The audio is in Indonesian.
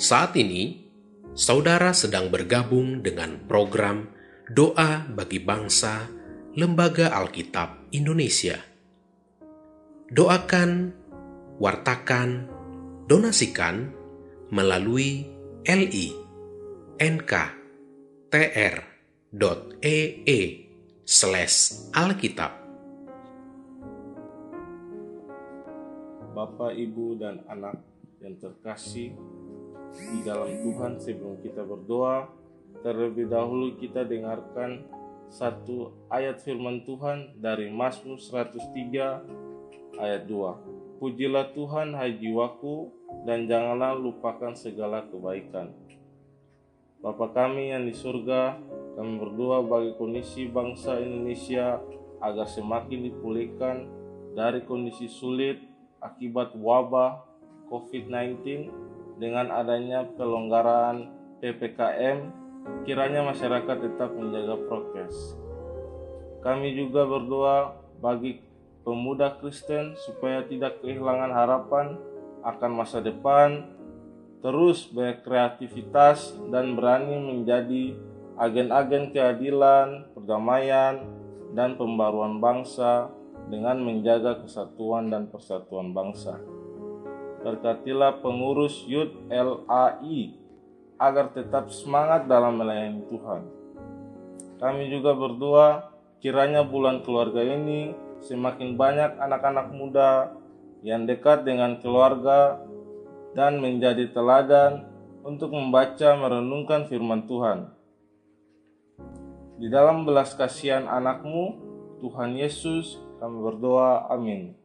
Saat ini, saudara sedang bergabung dengan program Doa bagi Bangsa Lembaga Alkitab Indonesia. Doakan, wartakan, donasikan melalui li nk.tr.ee slash alkitab. Bapak, Ibu, dan anak yang terkasih di dalam Tuhan sebelum kita berdoa, terlebih dahulu kita dengarkan satu ayat firman Tuhan dari Mazmur 103 ayat 2. Pujilah Tuhan hai jiwaku dan janganlah lupakan segala kebaikan. Bapa kami yang di surga, kami berdoa bagi kondisi bangsa Indonesia agar semakin dipulihkan dari kondisi sulit akibat wabah COVID-19 dengan adanya pelonggaran PPKM, kiranya masyarakat tetap menjaga prokes. Kami juga berdoa bagi pemuda Kristen supaya tidak kehilangan harapan akan masa depan terus berkreativitas dan berani menjadi agen-agen keadilan, perdamaian, dan pembaruan bangsa dengan menjaga kesatuan dan persatuan bangsa. Berkatilah pengurus Yud LAI agar tetap semangat dalam melayani Tuhan. Kami juga berdoa kiranya bulan keluarga ini semakin banyak anak-anak muda yang dekat dengan keluarga dan menjadi teladan untuk membaca merenungkan firman Tuhan. Di dalam belas kasihan anakmu, Tuhan Yesus, kami berdoa. Amin.